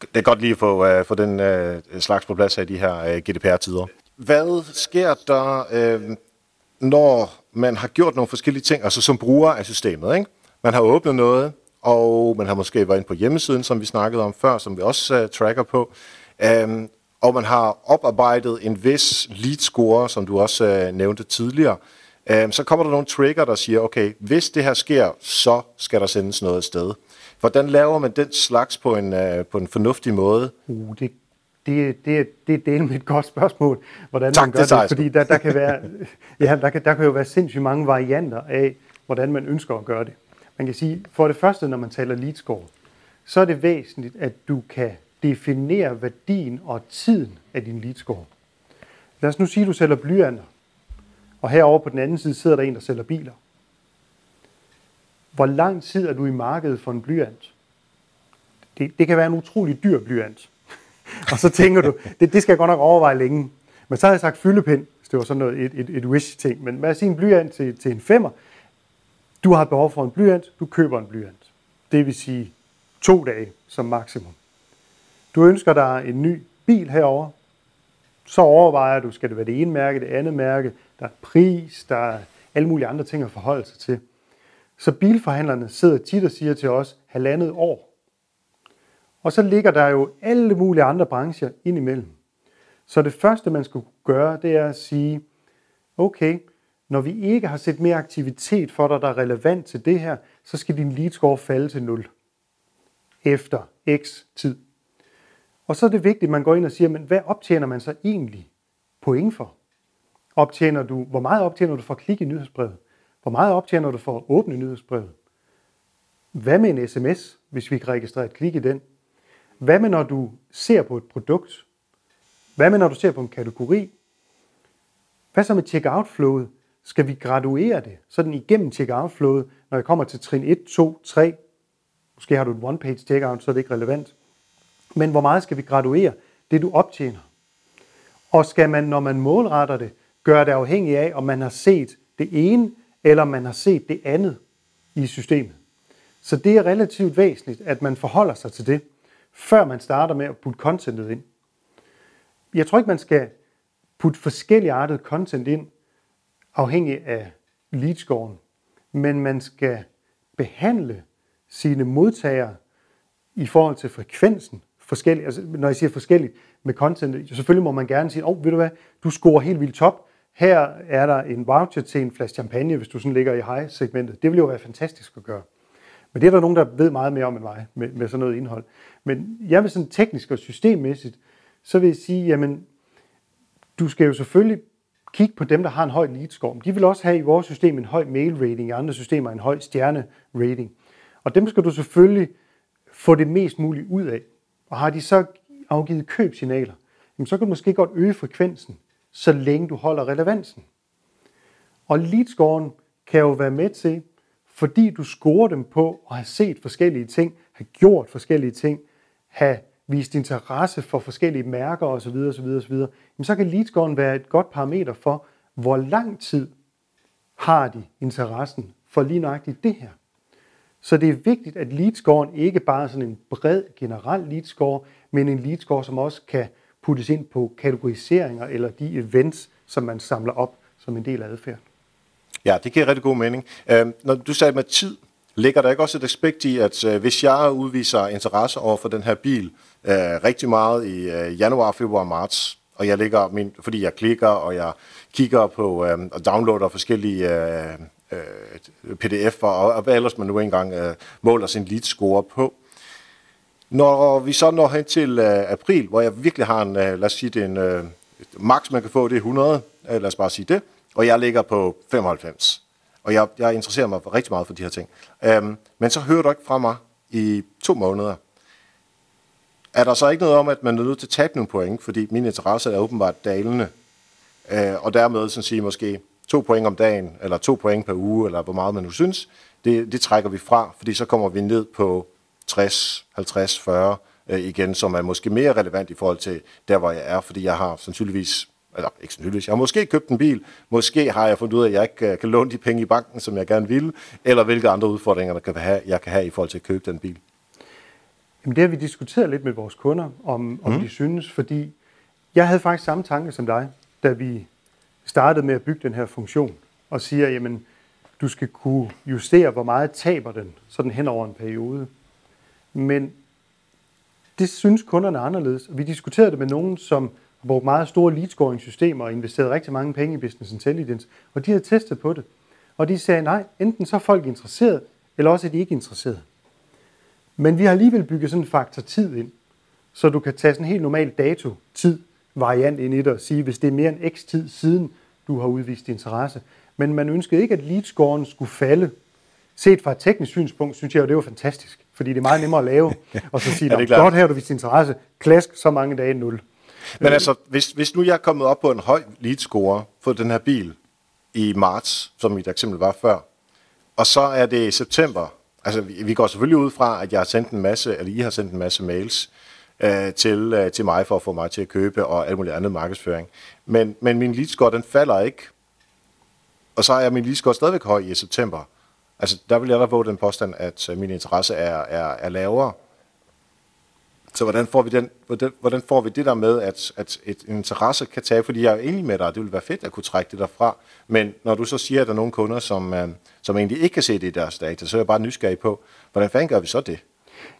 Det er godt lige at få, uh, få den uh, slags på plads af de her uh, GDPR-tider. Hvad sker der, øh, når man har gjort nogle forskellige ting, altså som bruger af systemet? Ikke? Man har åbnet noget, og man har måske været inde på hjemmesiden, som vi snakkede om før, som vi også uh, tracker på. Um, og man har oparbejdet en vis lead score, som du også uh, nævnte tidligere. Um, så kommer der nogle trigger, der siger, okay, hvis det her sker, så skal der sendes noget sted. Hvordan laver man den slags på en, uh, på en fornuftig måde? Uh, det, det, det, det er del med et godt spørgsmål, hvordan tak, man gør det, det, fordi der, der, kan være, ja, der, kan, der kan jo være sindssygt mange varianter af, hvordan man ønsker at gøre det. Man kan sige, for det første, når man taler lead score, så er det væsentligt, at du kan definere værdien og tiden af din lead score. Lad os nu sige, at du sælger blyanter, og herover på den anden side sidder der en, der sælger biler. Hvor lang tid er du i markedet for en blyant? Det, det kan være en utrolig dyr blyant. og så tænker du, det, det skal jeg godt nok overveje længe. Men så har jeg sagt fyldepind, hvis det var sådan noget, et, et, et wish-ting. Men hvad siger en blyant til, til en femmer. Du har behov for en blyant, du køber en blyant. Det vil sige to dage som maksimum. Du ønsker dig en ny bil herover, så overvejer du, skal det være det ene mærke, det andet mærke, der er pris, der er alle mulige andre ting at forholde sig til. Så bilforhandlerne sidder tit og siger til os, halvandet år. Og så ligger der jo alle mulige andre brancher indimellem. Så det første, man skulle gøre, det er at sige, okay, når vi ikke har set mere aktivitet for dig, der er relevant til det her, så skal din lead score falde til 0 efter x tid. Og så er det vigtigt, at man går ind og siger, men hvad optjener man så egentlig point for? Optjener du, hvor meget optjener du for at klikke i nyhedsbrevet? Hvor meget optjener du for at åbne nyhedsbrevet? Hvad med en sms, hvis vi kan registrere et klik i den? Hvad med når du ser på et produkt? Hvad med når du ser på en kategori? Hvad så med checkout-flowet? Skal vi graduere det sådan igennem checkout-flowet, når jeg kommer til trin 1, 2, 3? Måske har du et one-page checkout, så er det ikke relevant. Men hvor meget skal vi graduere det, du optjener? Og skal man, når man målretter det, gøre det afhængig af, om man har set det ene, eller om man har set det andet i systemet. Så det er relativt væsentligt, at man forholder sig til det, før man starter med at putte contentet ind. Jeg tror ikke, man skal putte forskellige artet content ind, afhængig af leadscoren, men man skal behandle sine modtagere i forhold til frekvensen forskelligt. Altså, når jeg siger forskelligt med content, selvfølgelig må man gerne sige, åh, oh, ved du hvad, du scorer helt vildt top. Her er der en voucher til en flaske champagne, hvis du sådan ligger i high-segmentet. Det vil jo være fantastisk at gøre. Men det er der nogen, der ved meget mere om end mig med, med sådan noget indhold. Men jeg vil sådan teknisk og systemmæssigt, så vil jeg sige, jamen, du skal jo selvfølgelig kigge på dem, der har en høj lead score. De vil også have i vores system en høj mail rating, i andre systemer en høj stjerne rating. Og dem skal du selvfølgelig få det mest muligt ud af. Og har de så afgivet købsignaler, jamen så kan du måske godt øge frekvensen, så længe du holder relevansen. Og leadscoren kan jo være med til, fordi du scorer dem på at have set forskellige ting, have gjort forskellige ting, have vist interesse for forskellige mærker osv. osv., osv. Jamen så kan leadscoren være et godt parameter for, hvor lang tid har de interessen for lige nøjagtigt det her. Så det er vigtigt, at leadscoren ikke bare er sådan en bred, generel leadscore, men en leadscore, som også kan puttes ind på kategoriseringer eller de events, som man samler op som en del af adfærd. Ja, det giver rigtig god mening. Øh, når du sagde med tid, ligger der ikke også et aspekt i, at øh, hvis jeg udviser interesse over for den her bil øh, rigtig meget i øh, januar, februar, marts, og jeg ligger min, fordi jeg klikker, og jeg kigger på øh, og downloader forskellige øh, øh, pdf'er, og, og hvad ellers man nu engang øh, måler sin lead score på. Når vi så når hen til øh, april, hvor jeg virkelig har en, øh, lad os sige det en, øh, max man kan få, det er 100, øh, lad os bare sige det, og jeg ligger på 95. og jeg, jeg interesserer mig rigtig meget for de her ting. Øhm, men så hører du ikke fra mig i to måneder. Er der så ikke noget om, at man er nødt til at tabe nogle point, fordi min interesse er åbenbart dalende, øh, og dermed sådan sige måske to point om dagen, eller to point per uge, eller hvor meget man nu synes, det, det trækker vi fra, fordi så kommer vi ned på 60, 50, 40 øh, igen, som er måske mere relevant i forhold til der, hvor jeg er, fordi jeg har sandsynligvis eller ikke sandsynligvis, jeg har måske købt en bil, måske har jeg fundet ud af, at jeg ikke øh, kan låne de penge i banken, som jeg gerne vil, eller hvilke andre udfordringer, der kan have, jeg kan have i forhold til at købe den bil. Jamen det har vi diskuteret lidt med vores kunder, om, om mm. de synes, fordi jeg havde faktisk samme tanke som dig, da vi startede med at bygge den her funktion, og siger, jamen, du skal kunne justere, hvor meget taber den, sådan hen over en periode. Men det synes kunderne anderledes. Og vi diskuterede det med nogen, som brugt meget store lead scoring systemer og investeret rigtig mange penge i business intelligence, og de havde testet på det. Og de sagde, nej, enten så er folk interesseret, eller også er de ikke interesseret. Men vi har alligevel bygget sådan en faktor tid ind, så du kan tage sådan en helt normal dato-tid variant ind i det og sige, hvis det er mere end x tid siden, du har udvist interesse. Men man ønskede ikke, at leadscoren skulle falde. Set fra et teknisk synspunkt, synes jeg at det var fantastisk, fordi det er meget nemmere at lave, og så sige, ja, godt her du vist interesse, klask, så mange dage, nul. Men altså, hvis, hvis nu jeg er kommet op på en høj leadscore for den her bil i marts, som mit eksempel var før, og så er det i september, altså vi, vi går selvfølgelig ud fra, at jeg har sendt en masse, eller I har sendt en masse mails, øh, til, øh, til mig for at få mig til at købe og alt muligt andet markedsføring. Men, men min lead score, den falder ikke. Og så er min lead score stadigvæk høj i september. Altså, der vil jeg da våge den påstand, at øh, min interesse er, er, er lavere. Så hvordan får vi, den, hvordan, hvordan får vi det der med, at, at et interesse kan tage, fordi jeg er enig med dig, det vil være fedt at kunne trække det derfra, men når du så siger, at der er nogle kunder, som, øh, som egentlig ikke kan se det i deres data, så er jeg bare nysgerrig på, hvordan fanden gør vi så det?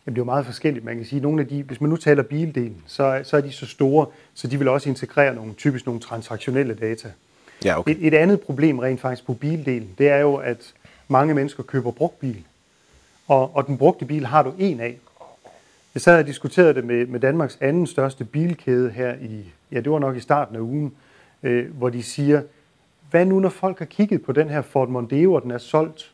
Jamen, det er jo meget forskelligt. Man kan sige, nogle af de, hvis man nu taler bildelen, så, så er de så store, så de vil også integrere nogle, typisk nogle transaktionelle data. Ja, okay. et, et andet problem rent faktisk på bildelen, det er jo, at mange mennesker køber brugt bil. Og, og den brugte bil har du en af. Jeg sad og diskuterede det med, med Danmarks anden største bilkæde her i, ja, det var nok i starten af ugen, øh, hvor de siger, hvad nu når folk har kigget på den her Ford Mondeo, og den er solgt?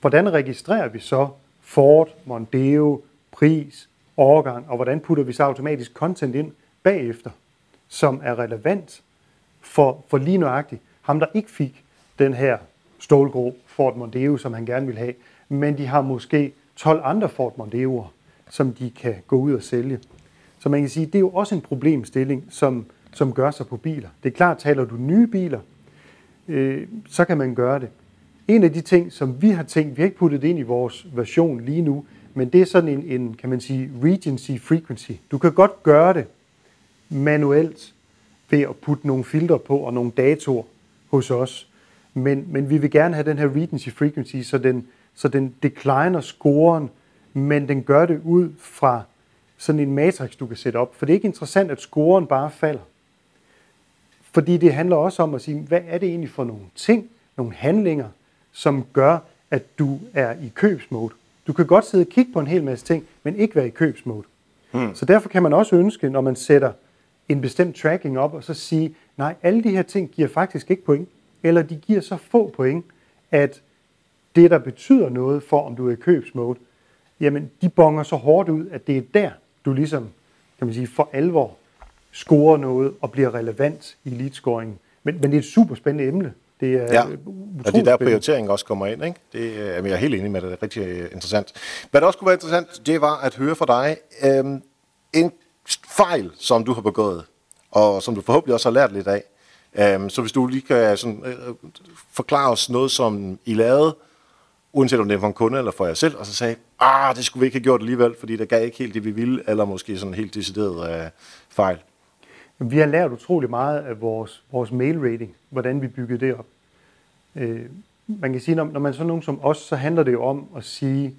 Hvordan registrerer vi så, Ford, Mondeo, pris, årgang, og hvordan putter vi så automatisk content ind bagefter, som er relevant for, for lige nøjagtigt ham, der ikke fik den her stålgrå Ford Mondeo, som han gerne vil have, men de har måske 12 andre Ford Mondeo'er, som de kan gå ud og sælge. Så man kan sige, det er jo også en problemstilling, som, som gør sig på biler. Det er klart, taler du nye biler, øh, så kan man gøre det. En af de ting, som vi har tænkt, vi har ikke puttet det ind i vores version lige nu, men det er sådan en, en kan man sige, regency frequency. Du kan godt gøre det manuelt ved at putte nogle filtre på og nogle datoer hos os. Men, men vi vil gerne have den her regency frequency, så den, så den decliner scoren, men den gør det ud fra sådan en matrix, du kan sætte op. For det er ikke interessant, at scoren bare falder. Fordi det handler også om at sige, hvad er det egentlig for nogle ting, nogle handlinger, som gør, at du er i købsmode. Du kan godt sidde og kigge på en hel masse ting, men ikke være i købsmode. Hmm. Så derfor kan man også ønske, når man sætter en bestemt tracking op, og så sige, nej, alle de her ting giver faktisk ikke point, eller de giver så få point, at det, der betyder noget for, om du er i købsmode, jamen, de bonger så hårdt ud, at det er der, du ligesom, kan man sige, for alvor scorer noget og bliver relevant i lead scoring. Men, men det er et super spændende emne. Det er ja. og det er der prioritering også kommer ind. Ikke? Det er jeg er helt enig med, det er rigtig øh, interessant. Hvad der også kunne være interessant, det var at høre fra dig øhm, en fejl, som du har begået, og som du forhåbentlig også har lært lidt af. Øhm, så hvis du lige kan sådan, øh, forklare os noget, som I lavede, uanset om det er for en kunde eller for jer selv, og så sagde, ah, det skulle vi ikke have gjort alligevel, fordi der gav ikke helt det, vi ville, eller måske sådan helt decideret øh, fejl. Vi har lært utrolig meget af vores, vores mail rating, hvordan vi byggede det op. Øh, man kan sige, når, når man så nogen som os, så handler det jo om at sige,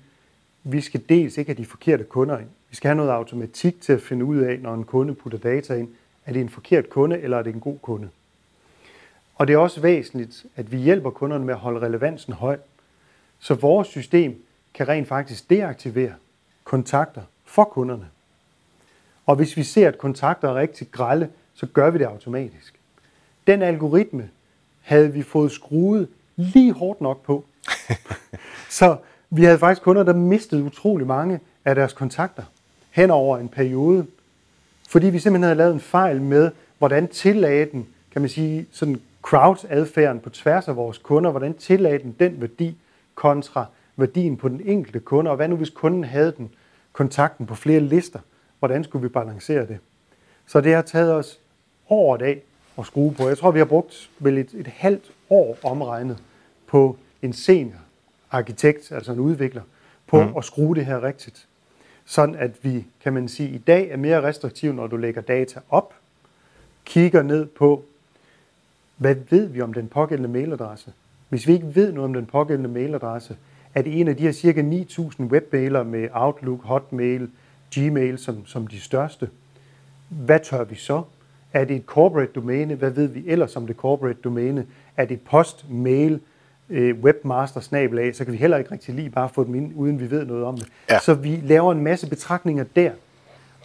vi skal dels ikke have de forkerte kunder ind. Vi skal have noget automatik til at finde ud af, når en kunde putter data ind, er det en forkert kunde, eller er det en god kunde. Og det er også væsentligt, at vi hjælper kunderne med at holde relevansen høj. Så vores system kan rent faktisk deaktivere kontakter for kunderne. Og hvis vi ser, at kontakter er rigtig grælde, så gør vi det automatisk. Den algoritme havde vi fået skruet lige hårdt nok på. så vi havde faktisk kunder, der mistede utrolig mange af deres kontakter hen over en periode, fordi vi simpelthen havde lavet en fejl med, hvordan tillagde den, kan man sige, sådan crowd-adfærden på tværs af vores kunder, hvordan tillagde den den værdi kontra værdien på den enkelte kunde, og hvad nu hvis kunden havde den kontakten på flere lister, hvordan skulle vi balancere det? Så det har taget os over dag at skrue på. Jeg tror, vi har brugt vel et, et halvt år omregnet på en senior arkitekt, altså en udvikler, på mm. at skrue det her rigtigt. Sådan at vi, kan man sige, i dag er mere restriktive, når du lægger data op, kigger ned på, hvad ved vi om den pågældende mailadresse? Hvis vi ikke ved noget om den pågældende mailadresse, er det en af de her cirka 9.000 webmailer med Outlook, Hotmail, Gmail som, som de største. Hvad tør vi så? Er det et corporate domæne? Hvad ved vi ellers om det corporate domæne? Er det post, mail, øh, webmaster snabelag, så kan vi heller ikke rigtig lige bare få dem ind, uden vi ved noget om det. Ja. Så vi laver en masse betragtninger der,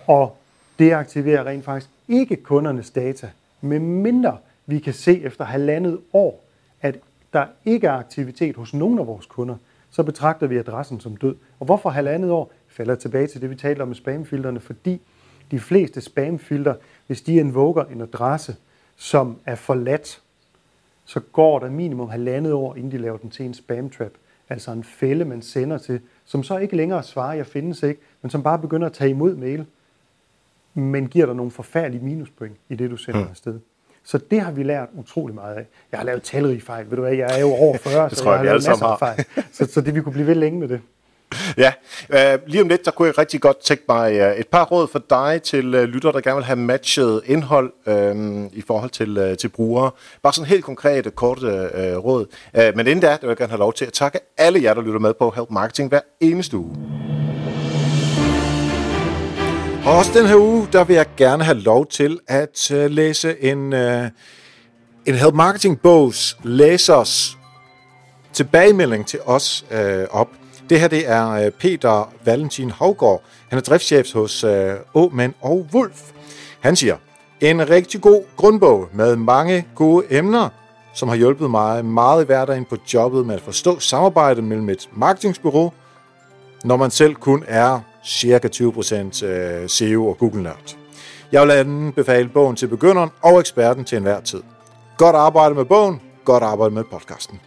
og det aktiverer rent faktisk ikke kundernes data, med mindre vi kan se efter halvandet år, der ikke er aktivitet hos nogen af vores kunder, så betragter vi adressen som død. Og hvorfor halvandet år? falder tilbage til det, vi talte om med spamfilterne, fordi de fleste spamfilter, hvis de invoker en adresse, som er forladt, så går der minimum halvandet år, inden de laver den til en spam trap. Altså en fælde, man sender til, som så ikke længere svarer, jeg findes ikke, men som bare begynder at tage imod mail, men giver dig nogle forfærdelige minuspoint i det, du sender afsted. Så det har vi lært utrolig meget af. Jeg har lavet talrige fejl, ved du hvad, jeg er jo over 40, så jeg, jeg har lavet masser af fejl. Så, så det vi kunne blive ved længe med det. Ja, uh, lige om lidt, der kunne jeg rigtig godt tænke mig uh, et par råd for dig til uh, lytter, der gerne vil have matchet indhold uh, i forhold til, uh, til brugere. Bare sådan helt konkrete, korte uh, råd. Men inden da, vil jeg gerne have lov til at takke alle jer, der lytter med på Help Marketing hver eneste uge. Og også den her uge, der vil jeg gerne have lov til at uh, læse en, uh, en Help Marketing bogs læsers tilbagemelding til os uh, op. Det her det er uh, Peter Valentin Havgård. Han er driftschef hos uh, Åmand og Wolf. Han siger, en rigtig god grundbog med mange gode emner, som har hjulpet mig meget i hverdagen på jobbet med at forstå samarbejdet mellem et marketingsbureau, når man selv kun er cirka 20% øh, SEO og Google Nerd. Jeg vil anbefale bogen til begynderen og eksperten til enhver tid. Godt arbejde med bogen, godt arbejde med podcasten.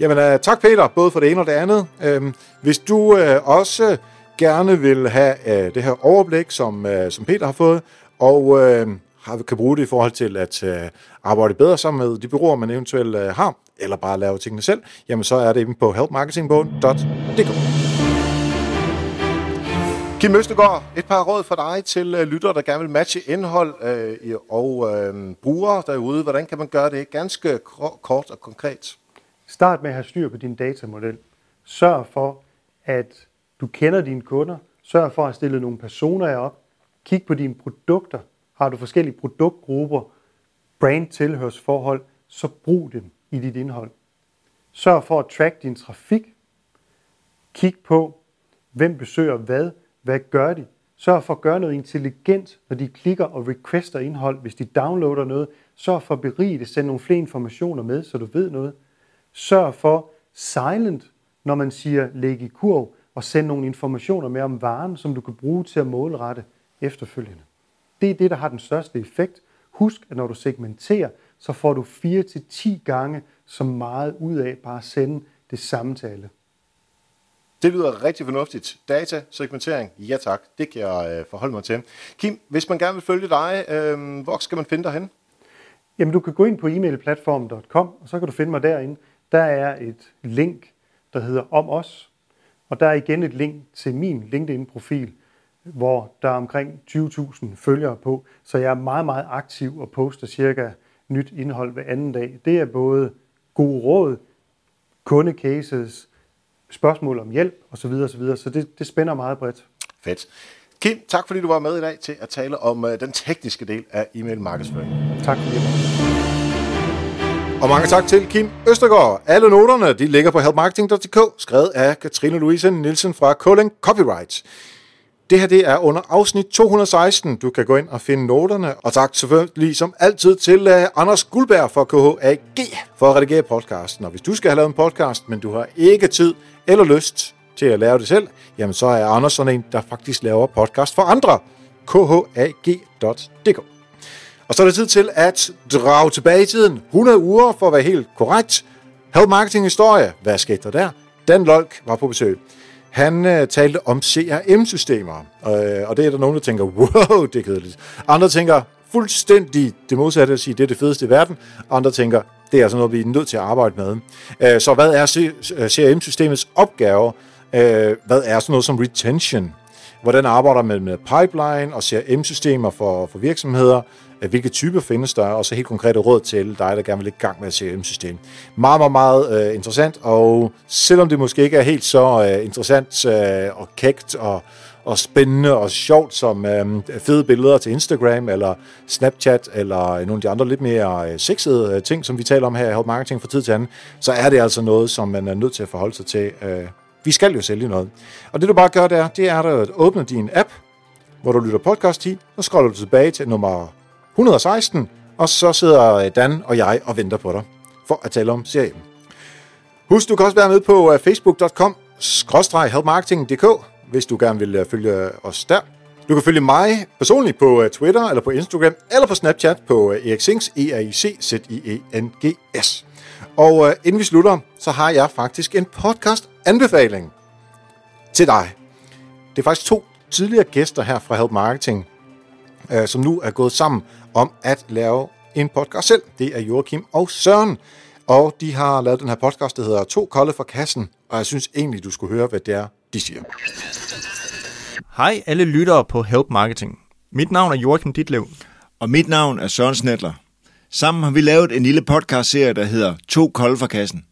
Jamen, øh, tak Peter, både for det ene og det andet. Uh, hvis du øh, også gerne vil have øh, det her overblik, som, som Peter har fået, og uh, kan bruge det i forhold til at uh, arbejde bedre sammen med de byråer, man eventuelt har, eller bare lave tingene selv, jamen så er det inde på helpmarketingbogen.dk. Kim Østegård, et par råd for dig til øh, lyttere, der gerne vil matche indhold øh, og øh, brugere derude. Hvordan kan man gøre det ganske kort og konkret? Start med at have styr på din datamodel. Sørg for, at du kender dine kunder. Sørg for at stille nogle personer op. Kig på dine produkter. Har du forskellige produktgrupper, brand-tilhørsforhold, så brug dem i dit indhold. Sørg for at track din trafik. Kig på, hvem besøger hvad, hvad gør de. Sørg for at gøre noget intelligent, når de klikker og requester indhold. Hvis de downloader noget, sørg for at berige det. Send nogle flere informationer med, så du ved noget. Sørg for silent, når man siger læg i kurv, og send nogle informationer med om varen, som du kan bruge til at målrette efterfølgende. Det er det, der har den største effekt. Husk, at når du segmenterer, så får du 4-10 gange så meget ud af bare at sende det samme til alle. Det lyder rigtig fornuftigt. Data, segmentering, ja tak, det kan jeg øh, forholde mig til. Kim, hvis man gerne vil følge dig, øh, hvor skal man finde dig hen? Jamen, du kan gå ind på emailplatform.com, og så kan du finde mig derinde der er et link, der hedder om os, og der er igen et link til min LinkedIn-profil, hvor der er omkring 20.000 følgere på, så jeg er meget, meget aktiv og poster cirka nyt indhold hver anden dag. Det er både gode råd, kundecases, spørgsmål om hjælp osv. osv. Så det, det spænder meget bredt. Fedt. Kim, tak fordi du var med i dag til at tale om uh, den tekniske del af e-mail markedsføring. Tak fordi jeg og mange tak til Kim Østergaard. Alle noterne de ligger på helpmarketing.dk, skrevet af Katrine Louise Nielsen fra Koling Copyright. Det her det er under afsnit 216. Du kan gå ind og finde noterne. Og tak selvfølgelig som altid til uh, Anders Guldberg fra KHAG for at redigere podcasten. Og hvis du skal have lavet en podcast, men du har ikke tid eller lyst til at lave det selv, jamen så er Anders sådan en, der faktisk laver podcast for andre. khag.dk Og så er det tid til at drage tilbage i tiden. 100 uger for at være helt korrekt. Help Marketing Historie. Hvad skete der der? Dan Lolk var på besøg. Han øh, talte om CRM-systemer, øh, og det er der nogen, der tænker, wow, det er kedeligt. Andre tænker fuldstændig det modsatte at sige, det er det fedeste i verden. Andre tænker, det er altså noget, vi er nødt til at arbejde med. Øh, så hvad er CRM-systemets øh, opgave? Øh, hvad er sådan noget som retention? Hvordan arbejder man med pipeline og CRM-systemer for, for virksomheder? Hvilke typer findes der? Og så helt konkrete råd til dig, der gerne vil i gang med et CRM-system. Meget, meget, meget øh, interessant, og selvom det måske ikke er helt så øh, interessant øh, og kægt og, og spændende og sjovt som øh, fede billeder til Instagram eller Snapchat eller nogle af de andre lidt mere øh, sexede øh, ting, som vi taler om her i Help Marketing for tid til anden, så er det altså noget, som man er nødt til at forholde sig til. Øh, vi skal jo sælge noget. Og det du bare gør det er, det er at åbne din app, hvor du lytter podcast i, så scroller du tilbage til nummer 116, og så sidder øh, Dan og jeg og venter på dig for at tale om serien. Husk, du kan også være med på øh, facebook.com helpmarketing.dk, hvis du gerne vil øh, følge os der. Du kan følge mig personligt på Twitter, eller på Instagram, eller på Snapchat på Erik Sings, e r i c z i e n g s Og inden vi slutter, så har jeg faktisk en podcast anbefaling til dig. Det er faktisk to tidligere gæster her fra Help Marketing, uh, som nu er gået sammen om at lave en podcast selv. Det er Joachim og Søren, og de har lavet den her podcast, der hedder To kolde fra kassen, og jeg synes egentlig, du skulle høre, hvad det er, de siger. Hej alle lyttere på Help Marketing. Mit navn er Joachim Ditlev. Og mit navn er Søren Snedler. Sammen har vi lavet en lille podcast-serie, der hedder To kolde fra kassen.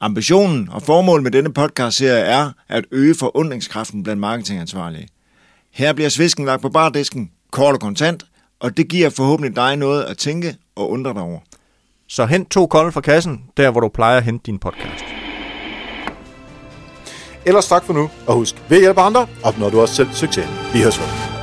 Ambitionen og formålet med denne podcast-serie er at øge forundringskraften blandt marketingansvarlige. Her bliver svisken lagt på bardisken, kort og kontant, og det giver forhåbentlig dig noget at tænke og undre dig over. Så hent to kolde fra kassen, der hvor du plejer at hente din podcast. Ellers tak for nu, og husk, ved at hjælpe andre, opnår du også selv succes. Vi høres for.